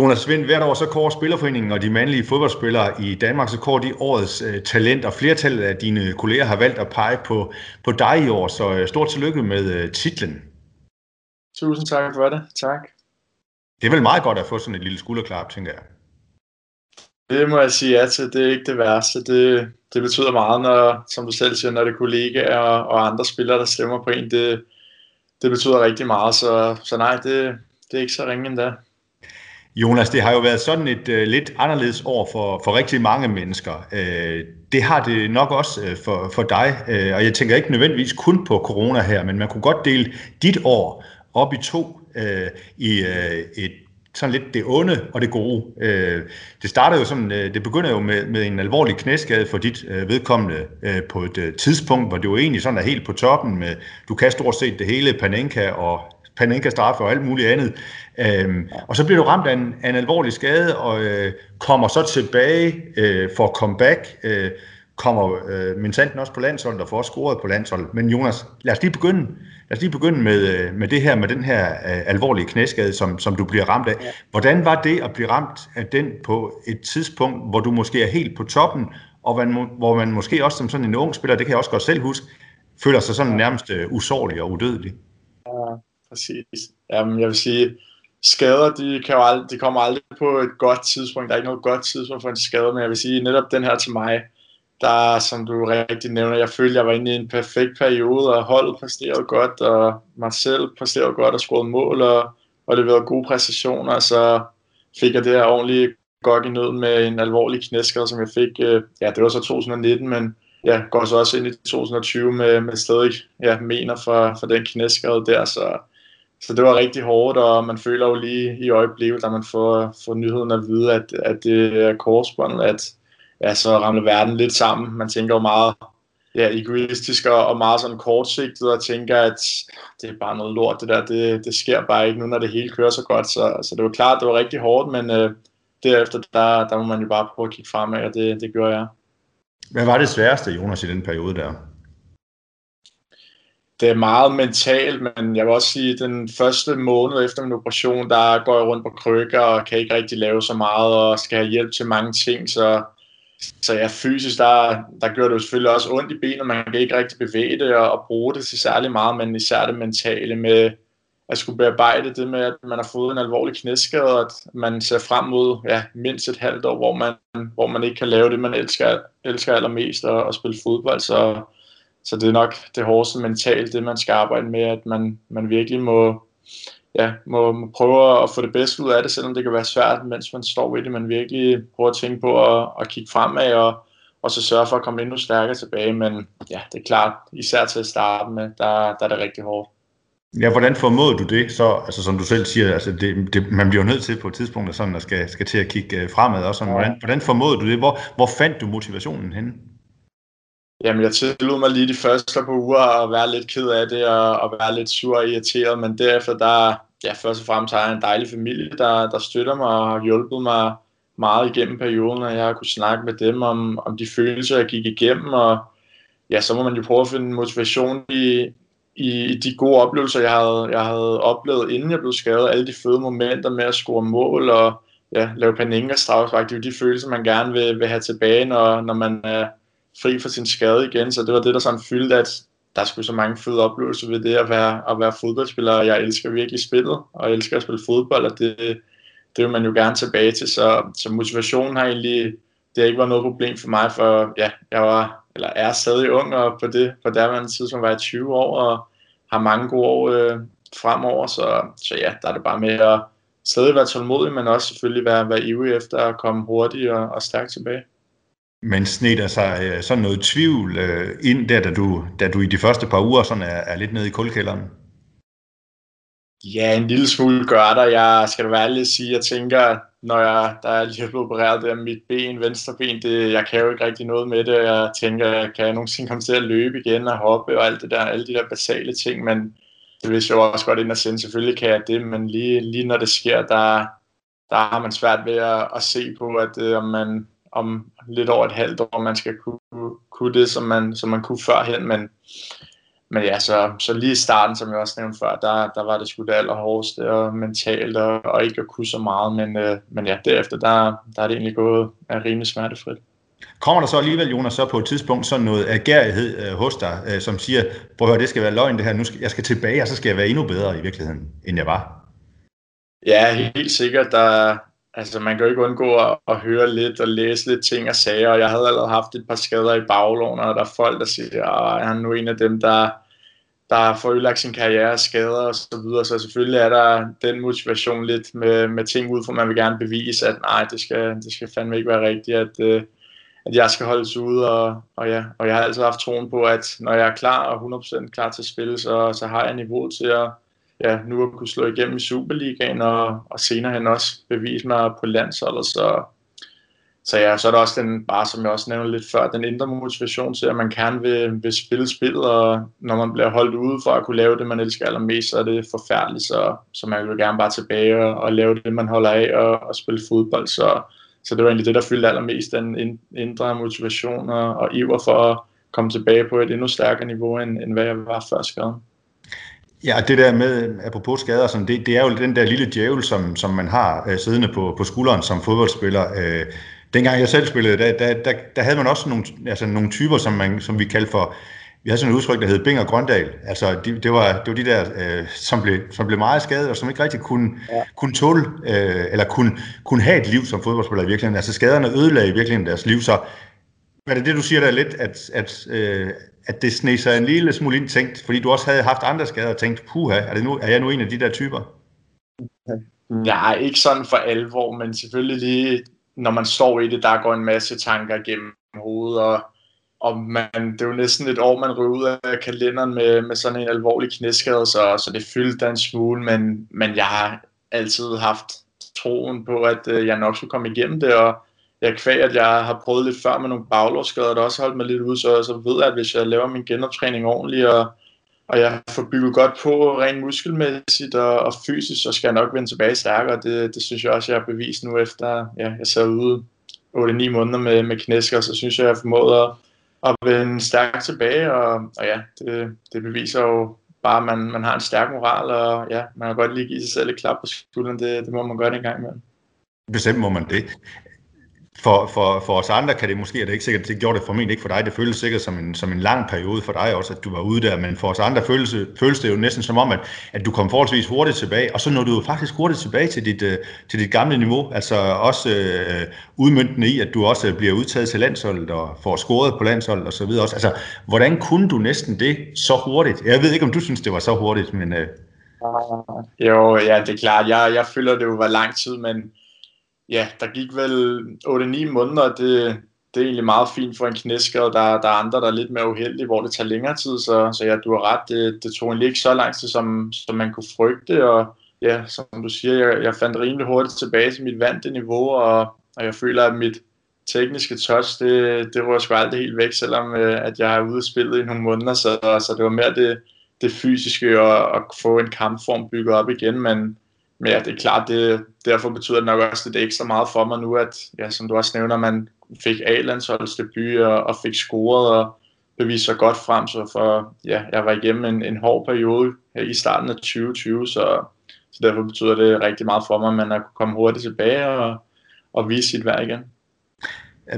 Jonas Vind, hvert år så kårer Spillerforeningen og de mandlige fodboldspillere i Danmark, så kårer de årets uh, talent, og flertallet af dine kolleger har valgt at pege på, på dig i år, så uh, stort tillykke med uh, titlen. Tusind tak for det. Tak. Det er vel meget godt at få sådan et lille skulderklap, tænker jeg. Det må jeg sige ja til. Det er ikke det værste. Det, det betyder meget, når, som du selv siger, når det er kollegaer og, og andre spillere, der stemmer på en. Det, det betyder rigtig meget, så, så nej, det, det er ikke så ringe endda. Jonas, det har jo været sådan et øh, lidt anderledes år for, for rigtig mange mennesker. Øh, det har det nok også øh, for, for dig, øh, og jeg tænker ikke nødvendigvis kun på corona her, men man kunne godt dele dit år op i to øh, i øh, et sådan lidt det onde og det gode. Øh, det startede jo sådan, øh, det begynder jo med, med en alvorlig knæskade for dit øh, vedkommende øh, på et øh, tidspunkt, hvor det jo egentlig sådan er helt på toppen med, du kan stort set det hele, Panenka og Panenka straffe og alt muligt andet. Øhm, og så bliver du ramt af en, af en alvorlig skade og øh, kommer så tilbage øh, for comeback. Øh, kommer øh, Mintanten også på landsholdet og får også scoret på landsholdet. Men Jonas, lad os lige begynde, lad os lige begynde med, øh, med det her, med den her øh, alvorlige knæskade, som, som du bliver ramt af. Hvordan var det at blive ramt af den på et tidspunkt, hvor du måske er helt på toppen, og man, hvor man måske også som sådan en ung spiller, det kan jeg også godt selv huske, føler sig sådan nærmest øh, usårlig og udødelig? Ja, præcis. Jamen, jeg vil sige, skader, de, kan jo ald- de kommer aldrig på et godt tidspunkt. Der er ikke noget godt tidspunkt for en skade, men jeg vil sige, netop den her til mig, der, som du rigtig nævner, jeg følte, jeg var inde i en perfekt periode, og holdet præsterede godt, og mig selv præsterede godt og scorede mål, og, og leverede gode præstationer, så fik jeg det her ordentligt godt i nød med en alvorlig knæskade, som jeg fik, øh, ja, det var så 2019, men ja, går så også ind i 2020 med, med stadig ja, mener for, for den knæskade der, så, så det var rigtig hårdt, og man føler jo lige i øjeblikket, da man får, får nyheden at vide, at, at det er korsbåndet, at ja, så ramler verden lidt sammen. Man tænker jo meget ja, egoistisk og, og meget sådan kortsigtet og tænker, at det er bare noget lort, det der, det, det sker bare ikke nu, når det hele kører så godt. Så, så det var klart, det var rigtig hårdt, men øh, derefter, der, der må man jo bare prøve at kigge fremad, og det, det gjorde jeg. Hvad var det sværeste, Jonas, i den periode der? Det er meget mentalt, men jeg vil også sige, at den første måned efter min operation, der går jeg rundt på krykker og kan ikke rigtig lave så meget og skal have hjælp til mange ting, så så ja, fysisk, der, der gør det jo selvfølgelig også ondt i benet, man kan ikke rigtig bevæge det og, og bruge det til særlig meget, men især det mentale med at skulle bearbejde det med, at man har fået en alvorlig knæskade, og at man ser frem mod ja, mindst et halvt år, hvor man, hvor man ikke kan lave det, man elsker, elsker allermest, og, og spille fodbold. Så, så det er nok det hårdeste mentalt, det man skal arbejde med, at man, man virkelig må, ja, må, må prøve at få det bedste ud af det, selvom det kan være svært, mens man står i det, men virkelig prøver at tænke på at, at kigge fremad og, og så sørge for at komme endnu stærkere tilbage. Men ja, det er klart, især til at starte med, der, der er det rigtig hårdt. Ja, hvordan formåede du det så, altså som du selv siger, altså det, det, man bliver nødt til på et tidspunkt, at sådan, at skal, skal til at kigge øh, fremad også. Ja. Hvordan, hvordan formåede du det? Hvor, hvor fandt du motivationen henne? Jamen, jeg tillod mig lige de første par uger at være lidt ked af det, og, og være lidt sur og irriteret, men derefter, der, ja, først og fremmest har jeg en dejlig familie, der, der støtter mig og har hjulpet mig meget igennem perioden, og jeg har kunnet snakke med dem om, om de følelser, jeg gik igennem, og ja, så må man jo prøve at finde motivation i, i de gode oplevelser, jeg havde, jeg havde oplevet, inden jeg blev skadet, alle de fede momenter med at score mål og ja, lave paninga straffespark, det er jo de følelser, man gerne vil, vil have tilbage, når, når man er fri for sin skade igen, så det var det, der sådan fyldte, at der skulle så mange fede oplevelser ved det at være, at være fodboldspiller, og jeg elsker virkelig spillet, og jeg elsker at spille fodbold, og det, det vil man jo gerne tilbage til, så, så motivationen har egentlig, det har ikke været noget problem for mig, for ja, jeg var, eller er stadig ung, og på det, på derværende tidspunkt var jeg 20 år, og har mange gode år øh, fremover, så, så ja, der er det bare med at stadig være tålmodig, men også selvfølgelig være, være ivrig efter at komme hurtigt og, og stærkt tilbage. Men sned der sig øh, sådan noget tvivl øh, ind der, da du, da du i de første par uger sådan er, er lidt nede i kuldkælderen? Ja, en lille smule gør der. Jeg skal da være ærlig at sige, jeg tænker, når jeg, der er lige blevet opereret der mit ben, venstre ben, det, jeg kan jo ikke rigtig noget med det. Jeg tænker, kan jeg nogensinde komme til at løbe igen og hoppe og alt det der, alle de der basale ting, men det vidste jeg jo også godt ind og sende. Selvfølgelig kan jeg det, men lige, lige når det sker, der, der har man svært ved at, at se på, at øh, om man om lidt over et halvt år, man skal kunne, kunne det, som man, som man kunne førhen, men men ja, så, så lige i starten, som jeg også nævnte før, der, der var det sgu det allerhårdeste og mentalt og, og ikke at kunne så meget, men, øh, men ja, derefter, der, der er det egentlig gået er rimelig smertefrit. Kommer der så alligevel, Jonas, så på et tidspunkt sådan noget agerighed øh, hos dig, øh, som siger, prøv at høre, det skal være løgn det her, nu skal, jeg skal tilbage, og så skal jeg være endnu bedre i virkeligheden, end jeg var? Ja, helt sikkert. Der, altså, man kan jo ikke undgå at, at høre lidt og læse lidt ting og sager, og jeg havde allerede haft et par skader i baglån, og der er folk, der siger, at han er nu en af dem, der, der får ødelagt sin karriere, skader og så videre, så selvfølgelig er der den motivation lidt med, med ting ud, for man vil gerne bevise, at nej, det skal, det skal fandme ikke være rigtigt, at, øh, at jeg skal holdes ude, og, og, ja, og jeg har altid haft troen på, at når jeg er klar og 100% klar til at spille, så, så har jeg niveau til at, ja, nu at kunne slå igennem i Superligaen, og, og senere hen også bevise mig på landsholdet, så, så ja, så er der også den, bare som jeg også nævnte lidt før, den indre motivation til, at man gerne vil, vil spille spil, og når man bliver holdt ude for at kunne lave det, man elsker allermest, så er det forfærdeligt, så, så man vil gerne bare tilbage og, og lave det, man holder af, og, og spille fodbold, så, så det var egentlig det, der fyldte allermest, den indre motivation og, og iver for at komme tilbage på et endnu stærkere niveau, end, end hvad jeg var før skaden. Ja, det der med, apropos skader, sådan, det, det er jo den der lille djævel, som, som man har øh, siddende på, på skulderen som fodboldspiller. Øh, dengang jeg selv spillede, der, der, der, der havde man også nogle, altså nogle typer, som, man, som vi kaldte for, vi havde sådan et udtryk, der hed Bing og Grøndal. Altså, de, det, var, det var de der, øh, som, blev, som blev meget skadet, og som ikke rigtig kunne, ja. kunne tåle, øh, eller kunne, kunne have et liv som fodboldspiller i virkeligheden. Altså, skaderne ødelagde i virkeligheden deres liv, så er det det, du siger der lidt, at, at, øh, at det sneg sig en lille smule ind tænkt, fordi du også havde haft andre skader og tænkt, puha, er, det nu, er jeg nu en af de der typer? Mm. Nej, ikke sådan for alvor, men selvfølgelig lige, når man står i det, der går en masse tanker gennem hovedet, og, og man, det er jo næsten et år, man ryger ud af kalenderen med, med sådan en alvorlig knæskade, så, så det fyldte en smule, men, men jeg har altid haft troen på, at øh, jeg nok skulle komme igennem det, og jeg kvæg, at jeg har prøvet lidt før med nogle baglårsskader, der også holdt mig lidt ud, så, så ved jeg, at hvis jeg laver min genoptræning ordentligt, og, og jeg får bygget godt på rent muskelmæssigt og, og fysisk, så skal jeg nok vende tilbage stærkere. Det, det synes jeg også, jeg har bevist nu efter, ja, jeg sad ude 8-9 måneder med, med knæsker, så synes jeg, jeg har formået at, at vende stærkt tilbage, og, og ja, det, det beviser jo bare, at man, man har en stærk moral, og ja, man kan godt lige give sig selv et klap på skulderen, det, det må man gøre en gang imellem. Bestemt må man det for, for, for os andre kan det måske, at det ikke sikkert, det gjorde det formentlig ikke for dig, det føles sikkert som en, som en lang periode for dig også, at du var ude der, men for os andre føles, føles det jo næsten som om, at, at du kom forholdsvis hurtigt tilbage, og så når du jo faktisk hurtigt tilbage til dit, øh, til dit gamle niveau, altså også øh, udmyndende i, at du også bliver udtaget til landsholdet og får scoret på landsholdet og så videre også. Altså, hvordan kunne du næsten det så hurtigt? Jeg ved ikke, om du synes, det var så hurtigt, men... Øh... Jo, ja, det er klart. Jeg, jeg føler, det jo var lang tid, men ja, der gik vel 8-9 måneder, og det, det er egentlig meget fint for en knæskade. Der, der er andre, der er lidt mere uheldige, hvor det tager længere tid, så, så ja, du har ret. Det, det tog egentlig ikke så lang tid, som, som man kunne frygte, og ja, som du siger, jeg, jeg fandt rimelig hurtigt tilbage til mit vante niveau, og, og jeg føler, at mit tekniske touch, det, det rører sgu aldrig helt væk, selvom øh, at jeg er ude og spillet i nogle måneder, så, så det var mere det, det fysiske og at få en kampform bygget op igen, men men ja, det er klart, det, derfor betyder det nok også lidt ekstra meget for mig nu, at ja, som du også nævner, man fik A-landsholdsdebut og, og fik scoret og bevist sig godt frem, så for, ja, jeg var igennem en, en hård periode i starten af 2020, så, så derfor betyder det rigtig meget for mig, at man har kunne komme hurtigt tilbage og, og vise sit værd igen.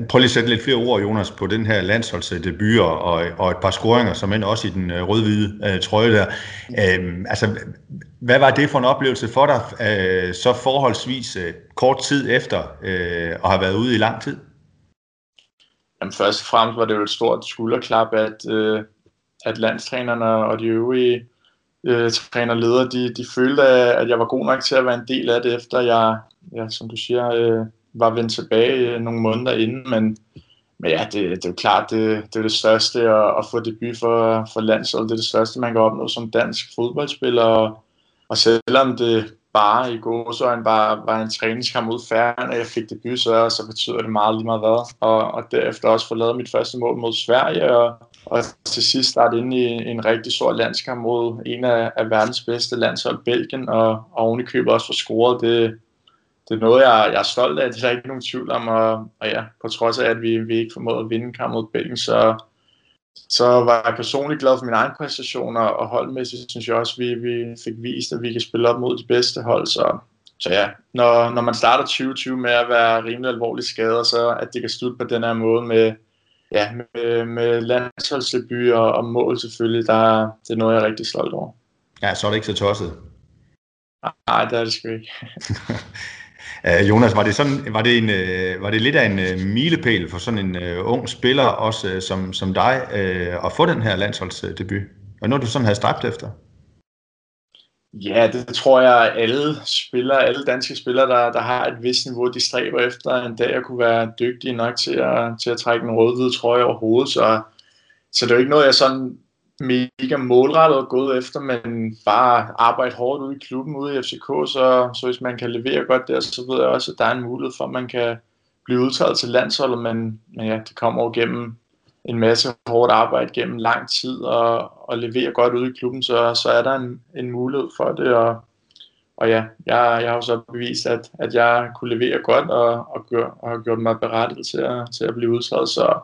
Prøv lige at sætte lidt flere ord, Jonas, på den her landsholdsdebut og, og et par scoringer, som end også i den øh, rød-hvide øh, trøje der. Øhm, altså, hvad var det for en oplevelse for dig, øh, så forholdsvis øh, kort tid efter øh, at have været ude i lang tid? Jamen, først og fremmest var det jo et stort skulderklap, at, øh, at landstrænerne og de øvrige øh, trænerledere, de, de følte, at jeg var god nok til at være en del af det, efter jeg, ja, som du siger, Øh, var vendt tilbage øh, nogle måneder inden, men, men ja, det, det er jo klart, det, det er det største at, at få debut for, for landsholdet. Det er det største, man kan opnå som dansk fodboldspiller, og, og selvom det bare i gåsøjne bare var en træningskamp ud færden, og jeg fik debut, så, så betyder det meget lige meget hvad. Og, og derefter også få lavet mit første mål mod Sverige, og, og til sidst starte ind i en rigtig stor landskamp mod en af, af verdens bedste landshold, Belgien, og, og oven i også få scoret. Det, det er noget, jeg, jeg er stolt af, det er der ikke nogen tvivl om, og, og ja, på trods af, at vi, vi ikke formåede at vinde kamp mod Belgien, så, så var jeg personligt glad for mine egne præstationer, og holdmæssigt synes jeg også, at vi, vi fik vist, at vi kan spille op mod de bedste hold. Så, så ja, når, når man starter 2020 med at være rimelig alvorligt skadet, så at det kan slutte på den her måde med, ja, med, med landsholdsdebut og, og mål selvfølgelig, der, det er noget, jeg er rigtig stolt over. Ja, så er det ikke så tosset. Nej, det er det sgu ikke. Uh, Jonas, var det, sådan, var, det en, uh, var det lidt af en uh, milepæl for sådan en uh, ung spiller, også uh, som, som dig, uh, at få den her landsholdsdebut? Og noget, du sådan havde stræbt efter? Ja, det tror jeg, alle spillere, alle danske spillere, der, der har et vist niveau, de stræber efter en dag at kunne være dygtige nok til at, til at trække en rød-hvid trøje over hovedet. Så, så det er jo ikke noget, jeg sådan mega målrettet gået efter, men bare arbejde hårdt ude i klubben, ude i FCK, så, så hvis man kan levere godt der, så ved jeg også, at der er en mulighed for, at man kan blive udtaget til landsholdet, men, men ja, det kommer over gennem en masse hårdt arbejde gennem lang tid og, og levere godt ude i klubben, så, så er der en, en mulighed for det, og, og ja, jeg, jeg har jo så bevist, at, at jeg kunne levere godt og, og, gør, og har gjort mig berettiget til at, til at blive udtaget, så,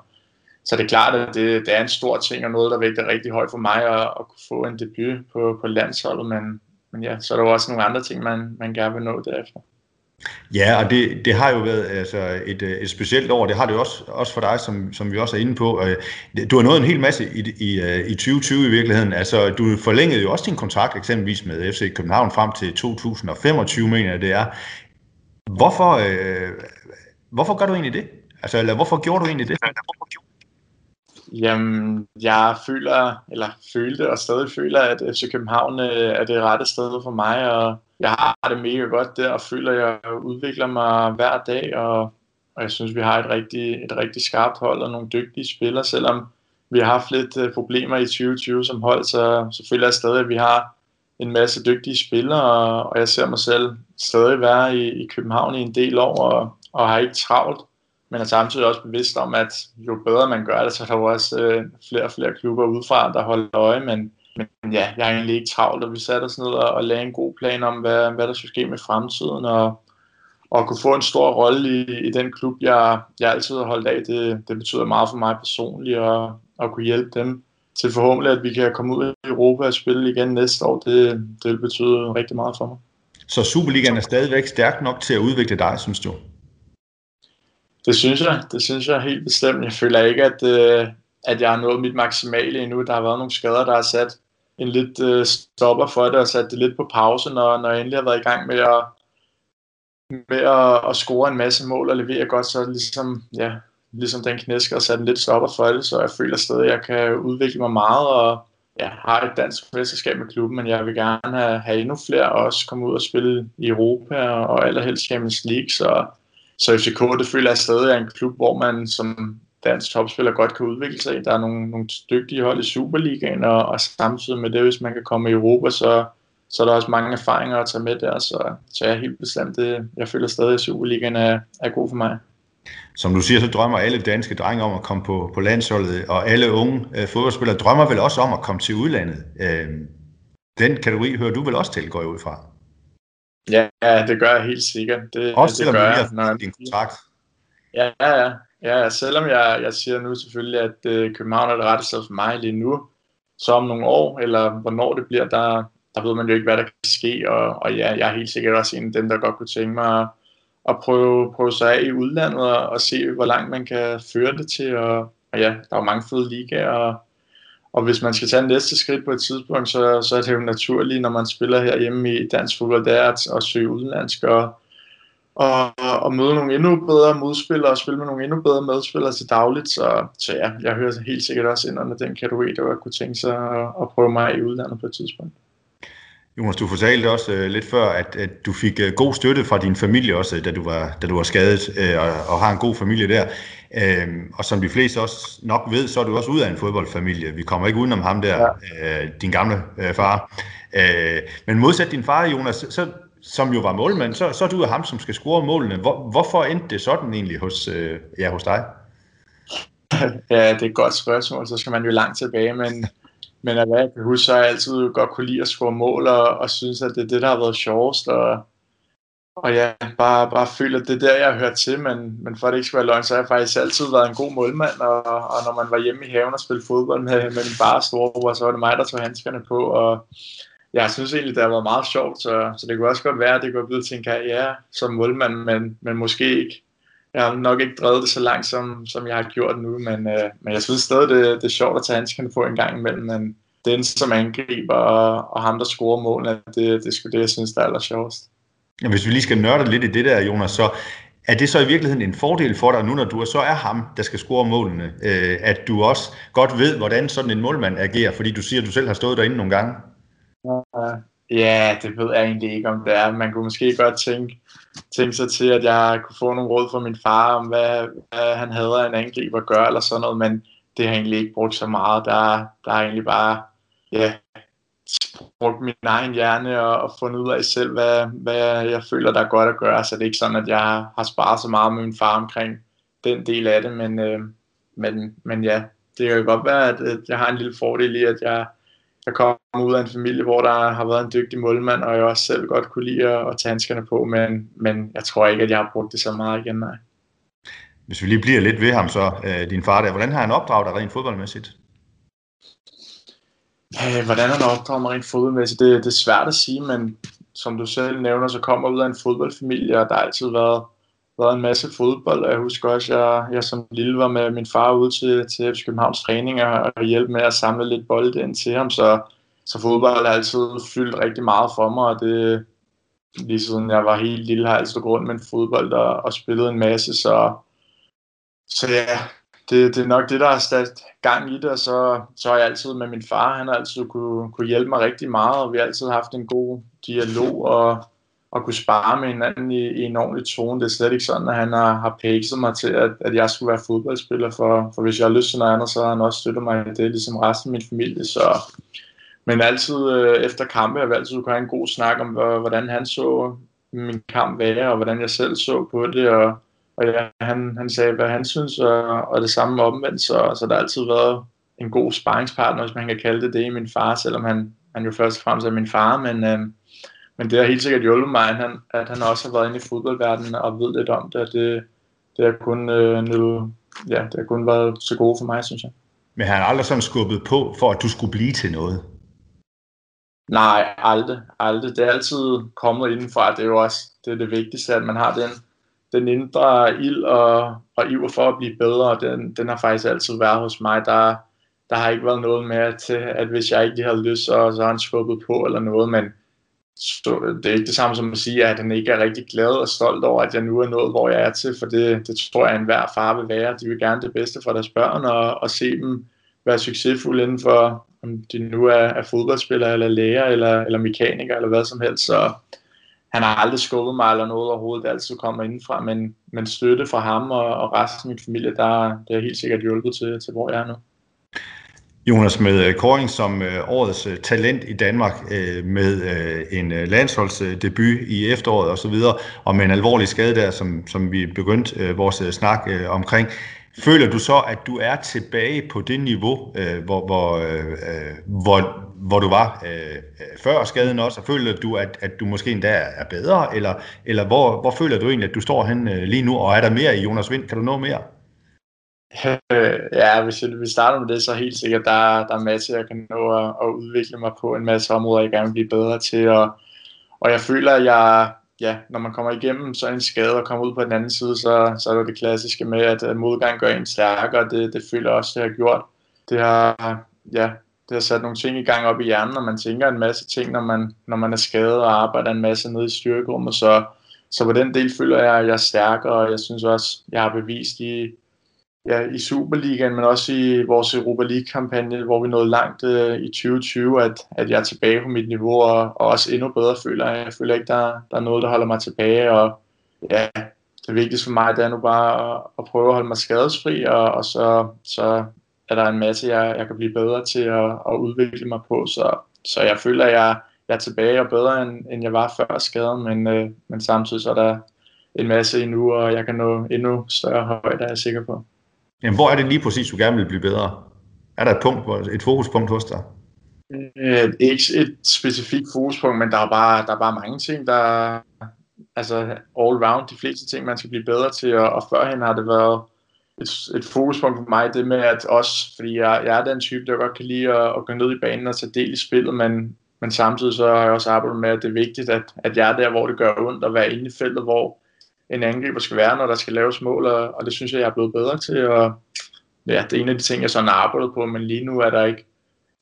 så det er klart, at det, det er en stor ting og noget, der vægter rigtig højt for mig at, at kunne få en debut på, på landsholdet, men, men ja, så er der jo også nogle andre ting, man, man gerne vil nå derefter. Ja, og det, det har jo været altså, et, et specielt år. Det har det jo også, også for dig, som, som vi også er inde på. Du har nået en hel masse i, i, i 2020 i virkeligheden. Altså, du forlængede jo også din kontrakt eksempelvis med FC København frem til 2025, mener jeg det er. Hvorfor, øh, hvorfor gør du egentlig det? Altså, eller hvorfor gjorde du egentlig det? Jamen, jeg føler, eller følte og stadig føler, at FC København øh, er det rette sted for mig, og jeg har det mega godt der, og føler, at jeg udvikler mig hver dag, og, og jeg synes, vi har et rigtig, et rigtig skarpt hold og nogle dygtige spillere, selvom vi har haft lidt øh, problemer i 2020 som hold, så, så føler jeg stadig, at vi har en masse dygtige spillere, og, og jeg ser mig selv stadig være i, i København i en del år, og, og har ikke travlt men er samtidig også bevidst om, at jo bedre man gør det, så er der jo også øh, flere og flere klubber udefra, der holder øje, men, men ja, jeg er egentlig ikke travlt, og vi satte os ned og, og lagde en god plan om, hvad, hvad der skulle ske med fremtiden, og, og kunne få en stor rolle i, i den klub, jeg, jeg altid har holdt af, det, det betyder meget for mig personligt, og at kunne hjælpe dem til forhåbentlig, at vi kan komme ud i Europa og spille igen næste år, det, det vil betyde rigtig meget for mig. Så Superligaen er stadigvæk stærk nok til at udvikle dig, synes du? Det synes jeg. Det synes jeg helt bestemt. Jeg føler ikke, at, øh, at jeg har nået mit maksimale endnu. Der har været nogle skader, der har sat en lidt øh, stopper for det og sat det lidt på pause, når, når jeg endelig har været i gang med at, med at, at score en masse mål og levere godt, så ligesom, ja, ligesom den knæsker og sat en lidt stopper for det, så jeg føler stadig, at jeg kan udvikle mig meget og ja, har et dansk mesterskab med klubben, men jeg vil gerne have, have endnu flere og også komme ud og spille i Europa og allerhelst Champions League, så så FCK, det føler jeg stadig er en klub, hvor man som dansk topspiller godt kan udvikle sig. Der er nogle, nogle dygtige hold i Superligaen, og, og samtidig med det, hvis man kan komme i Europa, så, så er der også mange erfaringer at tage med der, så, så jeg er helt bestemt det. Jeg føler stadig, at Superligaen er, er god for mig. Som du siger, så drømmer alle danske drenge om at komme på, på landsholdet, og alle unge øh, fodboldspillere drømmer vel også om at komme til udlandet. Øh, den kategori hører du vel også til, går jeg ud fra? Ja, det gør jeg helt sikkert. Det, Også selvom det gør jeg, når din kontrakt. Ja, ja, ja. ja selvom jeg, jeg siger nu selvfølgelig, at uh, København er det rette sted for mig lige nu, så om nogle år, eller hvornår det bliver, der, der ved man jo ikke, hvad der kan ske, og, og ja, jeg er helt sikkert også en af dem, der godt kunne tænke mig at, at prøve, prøve sig af i udlandet, og, og se, hvor langt man kan føre det til, og, og ja, der er jo mange fede ligaer, og og hvis man skal tage næste skridt på et tidspunkt, så, så er det jo naturligt, når man spiller her hjemme i dansk fodbold, det er at, at søge udenlandsk og, og, og møde nogle endnu bedre modspillere og spille med nogle endnu bedre medspillere til dagligt. Så, så ja, jeg hører helt sikkert også ind under den kategori, der kunne tænke sig at, at prøve mig i udlandet på et tidspunkt. Jonas, du fortalte også uh, lidt før, at, at du fik uh, god støtte fra din familie også, øh, da du var, da du var skadet, uh, og, og har en god familie der. Uh, og som de fleste også nok ved, så er du også ud af en fodboldfamilie. Vi kommer ikke udenom ham der, ja. uh, din gamle uh, far. Uh, men modsat din far, Jonas, så, som jo var målmand, så, så er du ham, som skal score målene. Hvor, hvorfor endte det sådan egentlig hos, uh, ja, hos dig? Ja, det er et godt spørgsmål. Så skal man jo langt tilbage, men men at hvad jeg kan huske, så har jeg altid godt kunne lide at score mål, og, og synes, at det er det, der har været sjovest. Og, og ja, bare, bare føler, at det er der, jeg har hørt til, men, men for at det ikke skal være løgn, så har jeg faktisk altid været en god målmand, og, og når man var hjemme i haven og spillede fodbold med, med min bare storebror, så var det mig, der tog handskerne på, og jeg synes egentlig, det har været meget sjovt, så, så det kunne også godt være, at det kunne blive til en karriere som målmand, men, men måske ikke. Jeg har nok ikke drevet det så langt, som, som jeg har gjort nu, men, øh, men jeg synes stadig, det, det er sjovt at tage handskerne på en gang imellem, men den som angriber og, og ham, der scorer målene, det, det er sgu det, jeg synes, der er aller sjovest. Hvis vi lige skal nørde lidt i det der, Jonas, så er det så i virkeligheden en fordel for dig nu, når du så er ham, der skal score målene, øh, at du også godt ved, hvordan sådan en målmand agerer, fordi du siger, at du selv har stået derinde nogle gange? Ja, det ved jeg egentlig ikke, om det er. Man kunne måske godt tænke, tænke sig til, at jeg kunne få nogle råd fra min far, om hvad, hvad han havde af en angriber at gøre, eller sådan noget, men det har jeg egentlig ikke brugt så meget. Der, der er egentlig bare ja, brugt min egen hjerne og, og fundet ud af selv, hvad, hvad jeg føler, der er godt at gøre. Så det er ikke sådan, at jeg har sparet så meget med min far omkring den del af det, men, øh, men, men ja, det kan godt være, at, jeg har en lille fordel i, at jeg, jeg kommer ud af en familie, hvor der har været en dygtig målmand, og jeg også selv godt kunne lide at, at tage handskerne på, men, men jeg tror ikke, at jeg har brugt det så meget igen, nej. Hvis vi lige bliver lidt ved ham så, øh, din far der, hvordan har han opdraget dig rent fodboldmæssigt? Øh, hvordan han opdrager rent fodboldmæssigt, det, det er svært at sige, men som du selv nævner, så kommer jeg ud af en fodboldfamilie, og der har altid været, været en masse fodbold. Jeg husker også, at jeg, jeg som lille var med min far ude til, til FC Københavns træninger og hjælpe med at samle lidt bolde ind til ham, så, så fodbold har altid fyldt rigtig meget for mig, og det, lige siden jeg var helt lille, har jeg altid gået rundt med en fodbold og, og spillet en masse, så, så ja, det, det er nok det, der har sat gang i det, og så, så har jeg altid med min far, han har altid kunne, kunne hjælpe mig rigtig meget, og vi har altid haft en god dialog, og, og kunne spare med hinanden i, i en ordentlig tone. Det er slet ikke sådan, at han har, har pækset mig til, at, at jeg skulle være fodboldspiller, for, for hvis jeg har lyst til noget andet, så har han også støttet mig i det, ligesom resten af min familie, så... Men altid øh, efter kampe har vi altid kunne have en god snak om, hvordan han så min kamp være, og hvordan jeg selv så på det, og, og ja, han, han sagde, hvad han synes, og, og det samme omvendt, så, så der har altid været en god sparringspartner, hvis man kan kalde det det, i min far, selvom han, han jo først og fremmest er min far, men, øh, men det har helt sikkert hjulpet mig, at han, at han også har været inde i fodboldverdenen og ved lidt om det, og det, det har kun, øh, nu, ja, det har kun været så gode for mig, synes jeg. Men han har aldrig sådan skubbet på, for at du skulle blive til noget? Nej, aldrig. aldrig. Det er altid kommet indenfra. Det er jo også det, er det vigtigste, at man har den den indre ild og, og iver for at blive bedre, den, den har faktisk altid været hos mig. Der, der har ikke været noget med at, at hvis jeg ikke lige havde lyst, så, så har han skubbet på eller noget, men så, det er ikke det samme som at sige, at han ikke er rigtig glad og stolt over, at jeg nu er nået, hvor jeg er til, for det, det tror jeg, at enhver far vil være. De vil gerne det bedste for deres børn og, og se dem være succesfulde inden for, om de nu er, er fodboldspillere, eller læger, eller, eller mekaniker, eller hvad som helst. Så, han har aldrig skubbet mig eller noget overhovedet, det altid kommer indenfra, men, men støtte fra ham og, og resten af min familie, der, der er helt sikkert hjulpet til, til hvor jeg er nu. Jonas, med øh, Koring som øh, årets øh, talent i Danmark, øh, med en landsholdsdebut i efteråret osv., og med en alvorlig skade der, som, som vi begyndte vores snak omkring, Føler du så, at du er tilbage på det niveau, øh, hvor, hvor, øh, øh hvor, hvor du var øh, øh, før skaden også, og føler du, at, at du måske endda er bedre, eller, eller hvor, hvor føler du egentlig, at du står hen øh, lige nu, og er der mere i Jonas Vind? Kan du nå mere? ja, hvis vi starter med det, så helt sikkert, der, der er masser, jeg kan nå at, at udvikle mig på en masse områder, jeg gerne vil blive bedre til, og, og jeg føler, at jeg, ja, når man kommer igennem så en skade og kommer ud på den anden side, så, så er det det klassiske med, at modgang gør en stærkere. Det, det føler også, det har gjort. Det har, ja, det har sat nogle ting i gang op i hjernen, og man tænker en masse ting, når man, når man er skadet og arbejder en masse nede i styrkerummet. Så, så på den del føler jeg, at jeg er stærkere, og jeg synes også, jeg har bevist i, ja, i Superligaen, men også i vores Europa League-kampagne, hvor vi nåede langt øh, i 2020, at, at jeg er tilbage på mit niveau, og, og også endnu bedre føler jeg. Jeg føler ikke, der, der er noget, der holder mig tilbage, og ja, det vigtigste for mig, det er nu bare at, at prøve at holde mig skadesfri, og, og så, så er der en masse, jeg, jeg kan blive bedre til at, at udvikle mig på, så, så jeg føler, at jeg, jeg er tilbage og bedre, end, end jeg var før skaden, men, øh, men samtidig så er der en masse endnu, og jeg kan nå endnu større højde, er jeg sikker på. Jamen, hvor er det lige præcis, du gerne vil blive bedre? Er der et punkt, et fokuspunkt hos dig? Øh, ikke et specifikt fokuspunkt, men der er bare, der er bare mange ting, der, altså all round de fleste ting, man skal blive bedre til, og, og førhen har det været et, et fokuspunkt for mig, det med at også, fordi jeg, jeg er den type, der godt kan lide at, at gå ned i banen og tage del i spillet, men, men samtidig så har jeg også arbejdet med, at det er vigtigt, at, at jeg er der, hvor det gør ondt, at være inde i feltet, hvor en angriber skal være, når der skal laves mål, og, og det synes jeg, jeg er blevet bedre til, og ja, det er en af de ting, jeg sådan arbejder på, men lige nu er der ikke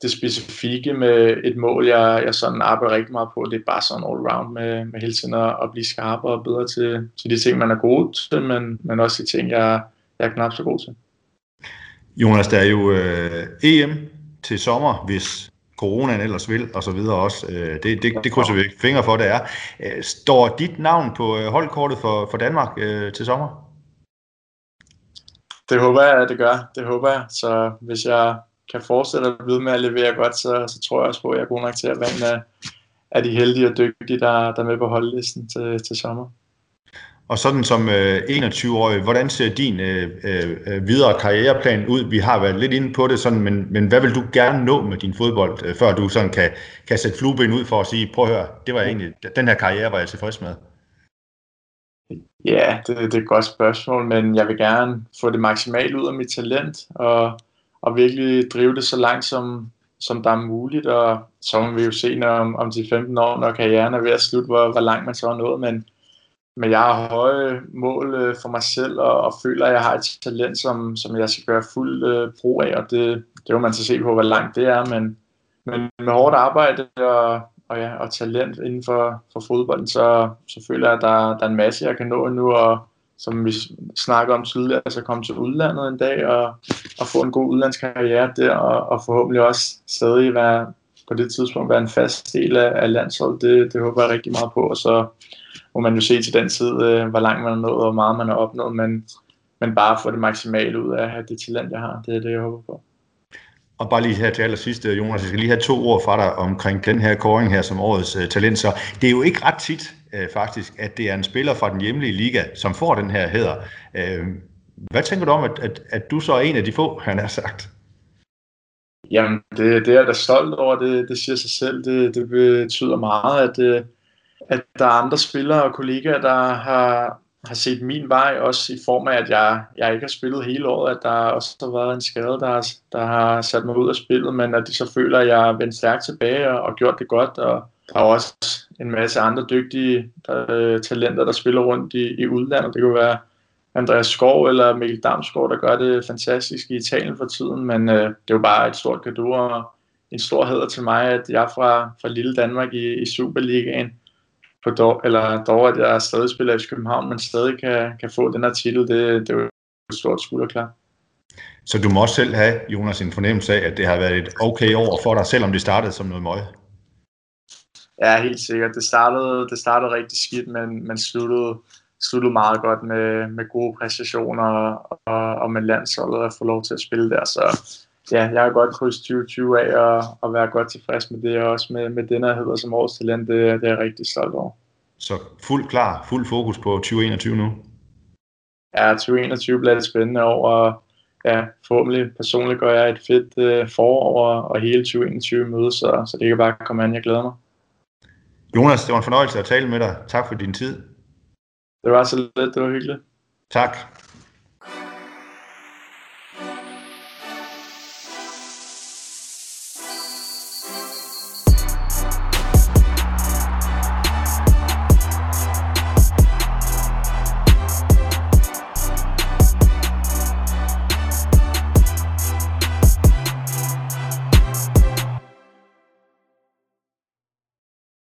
det specifikke med et mål, jeg, jeg sådan arbejder rigtig meget på. Det er bare sådan all round med, med hele tiden at, at blive skarpere og bedre til, til de ting, man er god til, men, men også de ting, jeg, jeg er knap så god til. Jonas, der er jo øh, EM til sommer, hvis coronaen ellers vil, og så videre også. Øh, det, det, det krydser vi fingre for, det er. Øh, står dit navn på øh, holdkortet for, for Danmark øh, til sommer? Det håber jeg, at det gør. Det håber jeg. Så hvis jeg kan fortsætte at blive med at levere godt, så, så tror jeg også på, at jeg er god nok til at være en af, af de heldige og dygtige, der, der er med på holdlisten til, til sommer. Og sådan som øh, 21-årig, hvordan ser din øh, øh, øh, videre karriereplan ud? Vi har været lidt inde på det, sådan, men, men hvad vil du gerne nå med din fodbold, øh, før du sådan kan, kan sætte flueben ud for at sige, prøv at høre, det var egentlig, den her karriere var jeg tilfreds med? Ja, det, det er et godt spørgsmål, men jeg vil gerne få det maksimalt ud af mit talent, og, og virkelig drive det så langt, som, som der er muligt, og så må vi jo se når, om, om de 15 år, når karrieren er ved at slutte, hvor, hvor langt man så er nået, men men jeg har høje mål øh, for mig selv, og, og føler, at jeg har et talent, som, som jeg skal gøre fuld øh, brug af, og det, det vil man så se på, hvor langt det er, men, men med hårdt arbejde og, og, ja, og talent inden for, for fodbolden, så, så føler jeg, at der, der er en masse, jeg kan nå nu, og som vi snakker om tidligere, altså komme til udlandet en dag og, og få en god udlandskarriere der, og, og forhåbentlig også stadig være, på det tidspunkt være en fast del af, af landsholdet. Det, det håber jeg rigtig meget på, og så må man jo se til den tid, øh, hvor langt man har nået, og hvor meget man har opnået, men, men bare få det maksimale ud af det talent, jeg har. Det er det, jeg håber på. Og bare lige her til allersidst, Jonas, jeg skal lige have to ord fra dig omkring den her kåring her som årets uh, talent. Så det er jo ikke ret tit uh, faktisk, at det er en spiller fra den hjemlige liga, som får den her hæder. Uh, hvad tænker du om, at, at, at du så er en af de få, han har sagt? Jamen, det, det er jeg da stolt over. Det, det siger sig selv. Det, det betyder meget, at, at der er andre spillere og kollegaer, der har, har set min vej, også i form af, at jeg, jeg ikke har spillet hele året, at der også har været en skade, der har, der har sat mig ud af spillet, men at de så føler, at jeg er vendt stærkt tilbage og, og gjort det godt, og der er også en masse andre dygtige der, øh, talenter, der spiller rundt i, i udlandet. Det kunne være Andreas Skov eller Mikkel Damsgaard, der gør det fantastisk i Italien for tiden, men øh, det er jo bare et stort gave og en stor hæder til mig, at jeg fra, fra lille Danmark i, i Superligaen på dog, eller dog, at jeg stadig spiller i København, men stadig kan, kan få den her titel, det, det er jo et stort skulderklap. Så du må også selv have, Jonas, en fornemmelse af, at det har været et okay år for dig, selvom det startede som noget møg? Ja, helt sikkert. Det startede, det startede rigtig skidt, men, men sluttede, sluttede meget godt med, med gode præstationer og, og med landsholdet at få lov til at spille der. Så ja, jeg har godt krydset 2020 af og, og være godt tilfreds med det, og også med, med den her hedder som årets talent, det, det er jeg rigtig stolt over. Så fuld klar, fuld fokus på 2021 nu? Ja, 2021 bliver det spændende år, og ja, forhåbentlig personligt gør jeg et fedt øh, forår, og hele 2021 møde, så, så det kan bare komme an, jeg glæder mig. Jonas, det var en fornøjelse at tale med dig. Tak for din tid. Det var så lidt, det var hyggeligt. Tak.